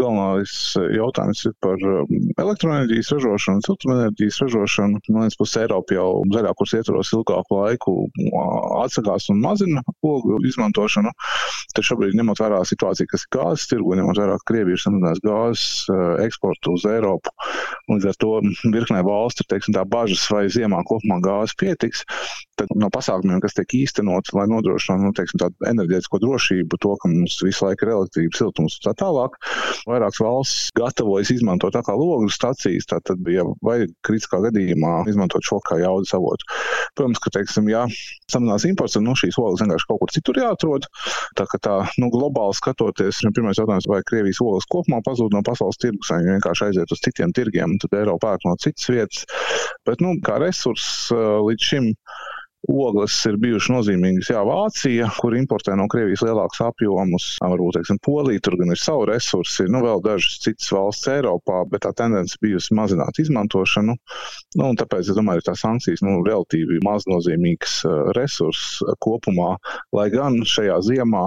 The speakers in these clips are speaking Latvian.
galvenais jautājums ir par elektroenerģijas ražošanu, siltumenerģijas ražošanu. No vienas puses, Eiropa jau zaļā kursa ietvaros ilgāku laiku atsakās un mazina ogļu izmantošanu. Tad šobrīd, ņemot vērā situāciju, kas ir gāzes tirgu, ņemot vērā, ka Krievija ir samazinājusi gāzes eksportu uz Eiropu, līdz ar to virknē valstu ir bažas, vai ziemā kopumā gāzes pietiks. Tad no pasākumiem, kas tiek īstenot, lai nodrošinātu nu, teiksim, enerģētisko drošību, to, ka mums visu laiku ir elektrības siltums un tā tālāk, vairākas valsts gatavojas izmantot tā kā logu stacijas, tātad, ja vajag kritiskā gadījumā izmantot šo kā jaudas avotu. Protams, ka, teiksim, ja samazinās imports, tad nu, šīs ogas vienkārši kaut kur citur jāatrod. Tā kā tā, nu, globāli skatoties, pirmais jautājums, vai Krievijas ogas kopumā pazūd no pasaules tirgus, vai viņi vienkārši aiziet uz citiem tirgiem, tad Eiropa pērk no citas vietas. Bet, nu, kā resurss līdz šim Ogles ir bijušas nozīmīgas. Jā, Vācija, kur importē no Krievijas lielākus apjomus, varbūt teiksim, Polija, tur gan ir savi resursi, nu vēl dažas citas valsts Eiropā, bet tā tendence bijusi mazināt izmantošanu. Nu, tāpēc es domāju, ka tās sankcijas nu, relatīvi maznozīmīgs resurss kopumā, lai gan šajā ziemā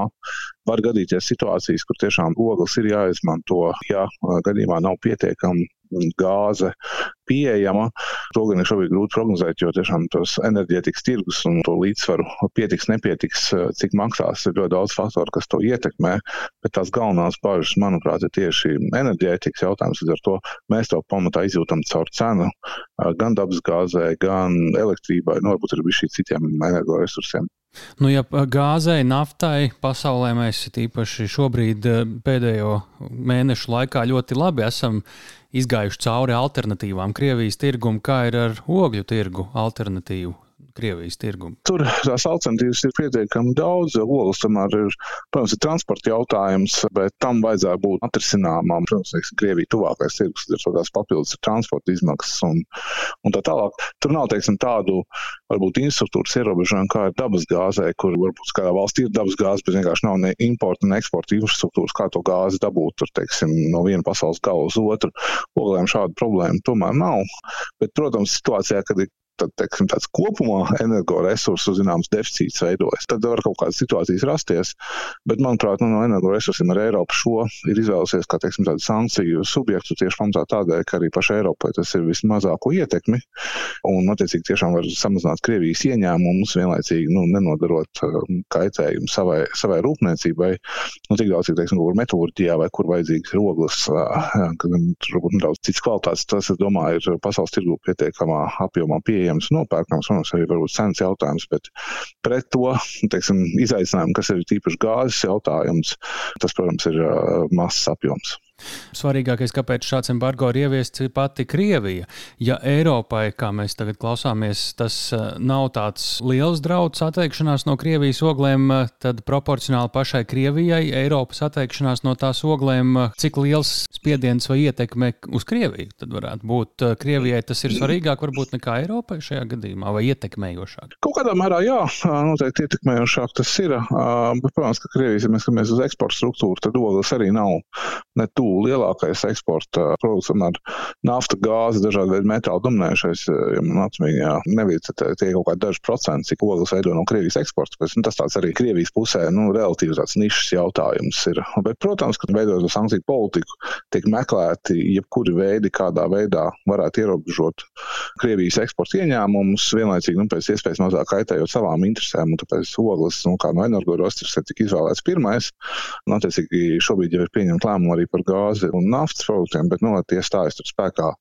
var gadīties situācijas, kur tiešām ogles ir jāizmanto, ja gadījumā nav pietiekami gāze pieejama. To gan ir šobrīd grūti prognozēt, jo tiešām tos enerģētikas tirgus un to līdzsvaru pietiks, nepietiks, cik maksās, ir ļoti daudz faktoru, kas to ietekmē. Bet tās galvenās bažas, manuprāt, ir tieši enerģētikas jautājums. Līdz ar to mēs to pamatā izjūtam caur cenu gan dabasgāzē, gan elektrībai, nu, varbūt arī citiem energoresursiem. Nu, ja gāzei, naftai pasaulē mēs īpaši šobrīd pēdējo mēnešu laikā ļoti labi esam izgājuši cauri alternatīvām Krievijas tirgumu, kā ir ar ogļu tirgu alternatīvu Krievijas tirgumu? Tur tās alternatīvas ir pietiekami daudz. Ogles tomēr ir, protams, ir transporta jautājums, bet tam vajadzētu būt atrisināmām. Protams, teiksim, Krievija tuvākais tirgus ir tādās papildus transporta izmaksas un, un tā tālāk. Tur nav, teiksim, tādu varbūt infrastruktūras ierobežojumu, kā ir dabas gāzē, kur varbūt kādā valstī ir dabas gāze, bet vienkārši nav ne importa, ne eksporta infrastruktūras, kā to gāzi dabūt tur, teiksim, no viena pasaules gala uz otru. Oglēm šādu problēmu tomēr nav. Bet, protams, situācijā, kad ir tad, teiksim, tāds kopumā energoresursu zināms deficīts veidojas. Tad var kaut kādas situācijas rasties, bet, manuprāt, nu, no energoresursiem ar Eiropu šo ir izvēlusies kā, teiksim, tādu sankciju subjektu tieši pamatā tādēļ, ka arī pašai Eiropai tas ir vismazāko ietekmi. Un, attiecīgi, tiešām var samazināt Krievijas ieņēmumus, vienlaicīgi nu, nenodarot um, kaitējumu savai, savai rūpniecībai, nu, tik daudz, cik, teiksim, kur metālurģijā vai kur vajadzīgs tur varbūt nedaudz cits kvalitātes, tas, es domāju, ir pasaules tirgu pietiekamā apjomā pieejams pieejams, nopērkams. Protams, arī varbūt cenas jautājums, bet pret to teiksim, izaicinājumu, kas ir tīpaši gāzes jautājums, tas, protams, ir uh, mazs apjoms. Svarīgākais, kāpēc šāds embargo ir ieviests, ir pati Krievija. Ja Eiropai, kā mēs tagad klausāmies, tas eh, nav tāds liels draudz atteikšanās no Krievijas oglēm, eh, tad proporcionāli pašai Krievijai Eiropas atteikšanās no tās oglēm, eh, cik liels spiediens vai ietekme uz Krieviju tad varētu būt. Krievijai tas ir svarīgāk varbūt nekā Eiropai šajā gadījumā vai ietekmējošāk? Kaut kādā mērā jā, noteikti ietekmējošāk tas ir. Bet, protams, ka Krievijas, ja mēs skatāmies uz eksporta struktūru, tad ogles arī nav ne tuvu lielākais eksporta produkts, tomēr nafta, gāze, dažādi veidi metāli dominējušais. Ja man atmiņā nebija tie kaut kādi daži procenti, cik ogles veido no Krievijas eksporta. Bet, nu, tas tāds arī Krievijas pusē nu, relatīvi tāds nišas jautājums ir. Bet, protams, ka veidojot sankciju politiku, tiek meklēti jebkuri veidi, kādā veidā varētu ierobežot Krievijas eksporta ieņēmumus, vienlaicīgi nu, pēc iespējas mazāk kaitējot savām interesēm. Tāpēc ogles, nu, kā no energoresursa, tika izvēlēts pirmais. Un, attiecīgi, šobrīd jau ir pieņemta lēmuma arī par gāzi gāzi un naftas produktiem, bet nu, tie stājas tur spēkā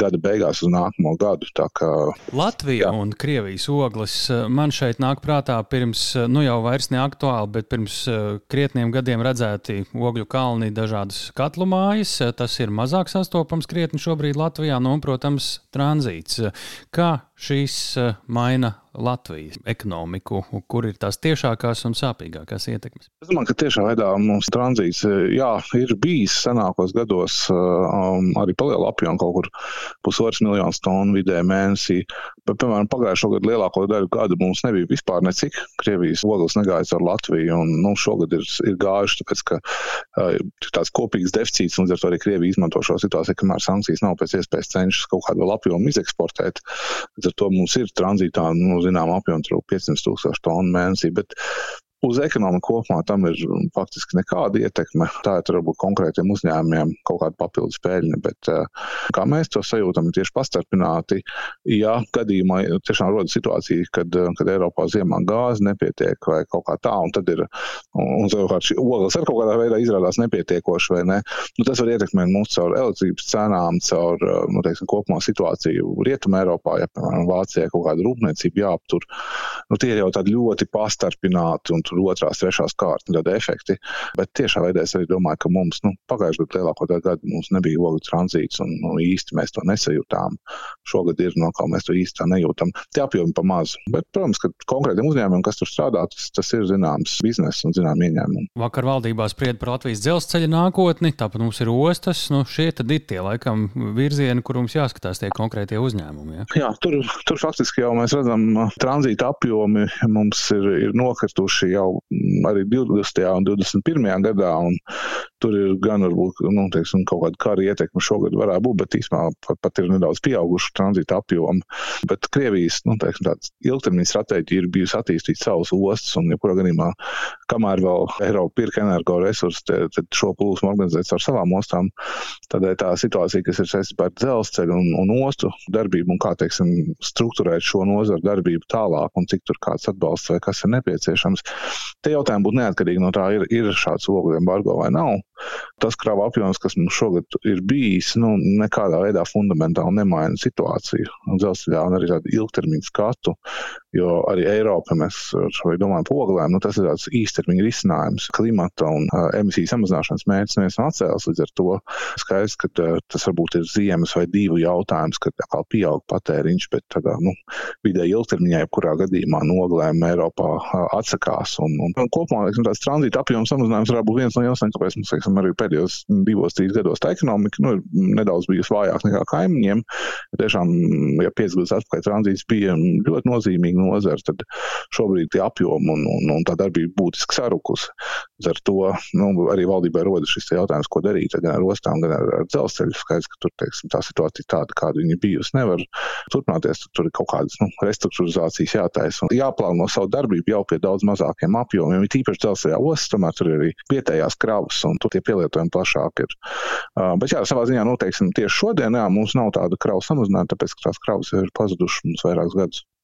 gada beigās uz nākamo gadu. Kā, Latvija jā. un Krievijas ogles man šeit nāk prātā pirms, nu jau vairs neaktuāli, bet pirms krietniem gadiem redzēti ogļu kalni dažādas katlu mājas. Tas ir mazāk sastopams krietni šobrīd Latvijā, nu, un, protams, tranzīts. Kā šīs maina Latvijas ekonomiku, kur ir tās tiešākās un sāpīgākās ietekmes? Es domāju, ka tiešā veidā mums tranzīts jā, ir bijis senākos gados um, arī palielu apjomu kaut kur pusotras miljonus tonu vidē mēnesī. Bet, piemēram, pagājušo gadu lielāko daļu gadu mums nebija vispār necik. Krievijas ogles negāja ar Latviju, un nu, šogad ir, ir gājuši, tāpēc, ka uh, ir tāds kopīgs deficīts, un līdz ar to arī Krievija izmanto šo situāciju, kamēr sankcijas nav pēc iespējas cenšas kaut kādu apjomu izeksportēt. Līdz ar to mums ir tranzītā nu, zinām apjomu, 500 tūkstoši tonu mēnesī. Bet Uz ekonomiku kopumā tam ir faktiski nekāda ietekme. Tā ir varbūt konkrētiem uzņēmumiem kaut kāda papildus peļņa, bet kā mēs to sajūtam, ir tieši pastarpināti. Ja gadījumā tiešām rodas situācija, kad, kad Eiropā ziemā gāze nepietiek vai kaut kā tā, un tad ir, un savukārt šī ogles ar kaut kādā veidā izrādās nepietiekoši vai ne, nu, tas var ietekmēt mūs caur elektrības cenām, caur, nu, teiksim, kopumā situāciju Rietumē Eiropā, ja, piemēram, Vācijā kaut kāda rūpniecība jāaptur. Nu, tie ir jau tādi ļoti pastarpināti un tur otrās, trešās kārtas ļoti efekti. Bet tiešā veidā es arī domāju, ka mums nu, pagājušajā gadā lielāko daļu gadu mums nebija ogļu tranzīts un nu, īsti mēs to nesajūtām. Šogad ir no kā mēs to īsti nejūtam. Tie apjomi pa maz. Bet, protams, ka konkrētiem uzņēmumiem, kas tur strādā, tas, tas ir zināms bizness un zinām ieņēmumi. Vakar valdībā sprieda par Latvijas dzelzceļa nākotni, tāpat mums ir ostas. Nu, šie tad ir tie laikam virzieni, kur mums jāskatās tie konkrētie uzņēmumi. Ja? Jā, tur, tur faktiski jau mēs redzam, tranzīta apjomi mums ir, ir nokrituši jau arī 20. un 21. gadā. Un tur ir gan varbūt nu, teiksim, kaut kāda kara ietekme šogad varētu būt, bet īstenībā pat, pat ir nedaudz pieauguši tranzīta apjomi. Bet Krievijas nu, teiksim, ilgtermiņa stratēģija ir bijusi attīstīt savus ostas, un jebkurā gadījumā, kamēr vēl Eiropa pirka energoresursus, tad šo plūsmu organizēt ar savām ostām. Tādēļ tā situācija, kas ir saistīta ar dzelzceļu un, un ostu darbību un kā teiksim, struktūrēt šo nozaru darbību tālāk un cik tur kāds atbalsts vai kas ir nepieciešams. Te jautājumi būtu neatkarīgi no tā, ir, ir šāds ogļu embargo vai nav. Tas krāva apjoms, kas mums šogad ir bijis, nu, nekādā veidā fundamentāli nemaina situāciju. Dzelzceļā un arī tādu ilgtermiņu skatu, jo arī Eiropa, mēs domājam par oglēm, nu, tas ir tāds īstermiņa risinājums. Klimata un uh, emisiju samazināšanas mērķis neviens nav atcēlis līdz ar to. Skaidrs, ka uh, tas varbūt ir ziemas vai divu jautājums, kad atkal pieaug patēriņš, bet tādā, nu, vidē ilgtermiņā, jebkurā gadījumā noglēm Eiropā uh, atsakās. Un, un, un kopumā, teiksim, tāds tranzīta apjoms samazinājums varētu būt viens no iemesliem, kāpēc mums, teiksim, arī pēdējos divos, trīs gados tā ekonomika nu, ir nedaudz bijusi vājāka nekā kaimiņiem. Tiešām, ja piecus gadus atpakaļ tranzīts bija ļoti nozīmīga nozara, tad šobrīd tie apjomi un, un, un tā darbība būtiski sarukusi. Ar to nu, arī valdībai rodas šis jautājums, ko darīt gan ar ostām, gan ar, ar dzelzceļu. Skaidrs, ka tur teiksim, tā situācija tāda, kāda viņa bijusi, nevar turpināties. Tur ir kaut kādas nu, restruktūrizācijas jātaisa un jāplāno savu darbību jau pie daudz mazākiem apjomiem. Ir tīpaši dzelzceļā ostas, tomēr tur ir arī vietējās kravas un tur tie pielietojumi plašāk ir. Uh, bet jā, savā ziņā noteiksim tieši šodien jā, mums nav tāda kravu samazinājuma, tāpēc ka tās kravas ir pazudušas mums vairākus gadus.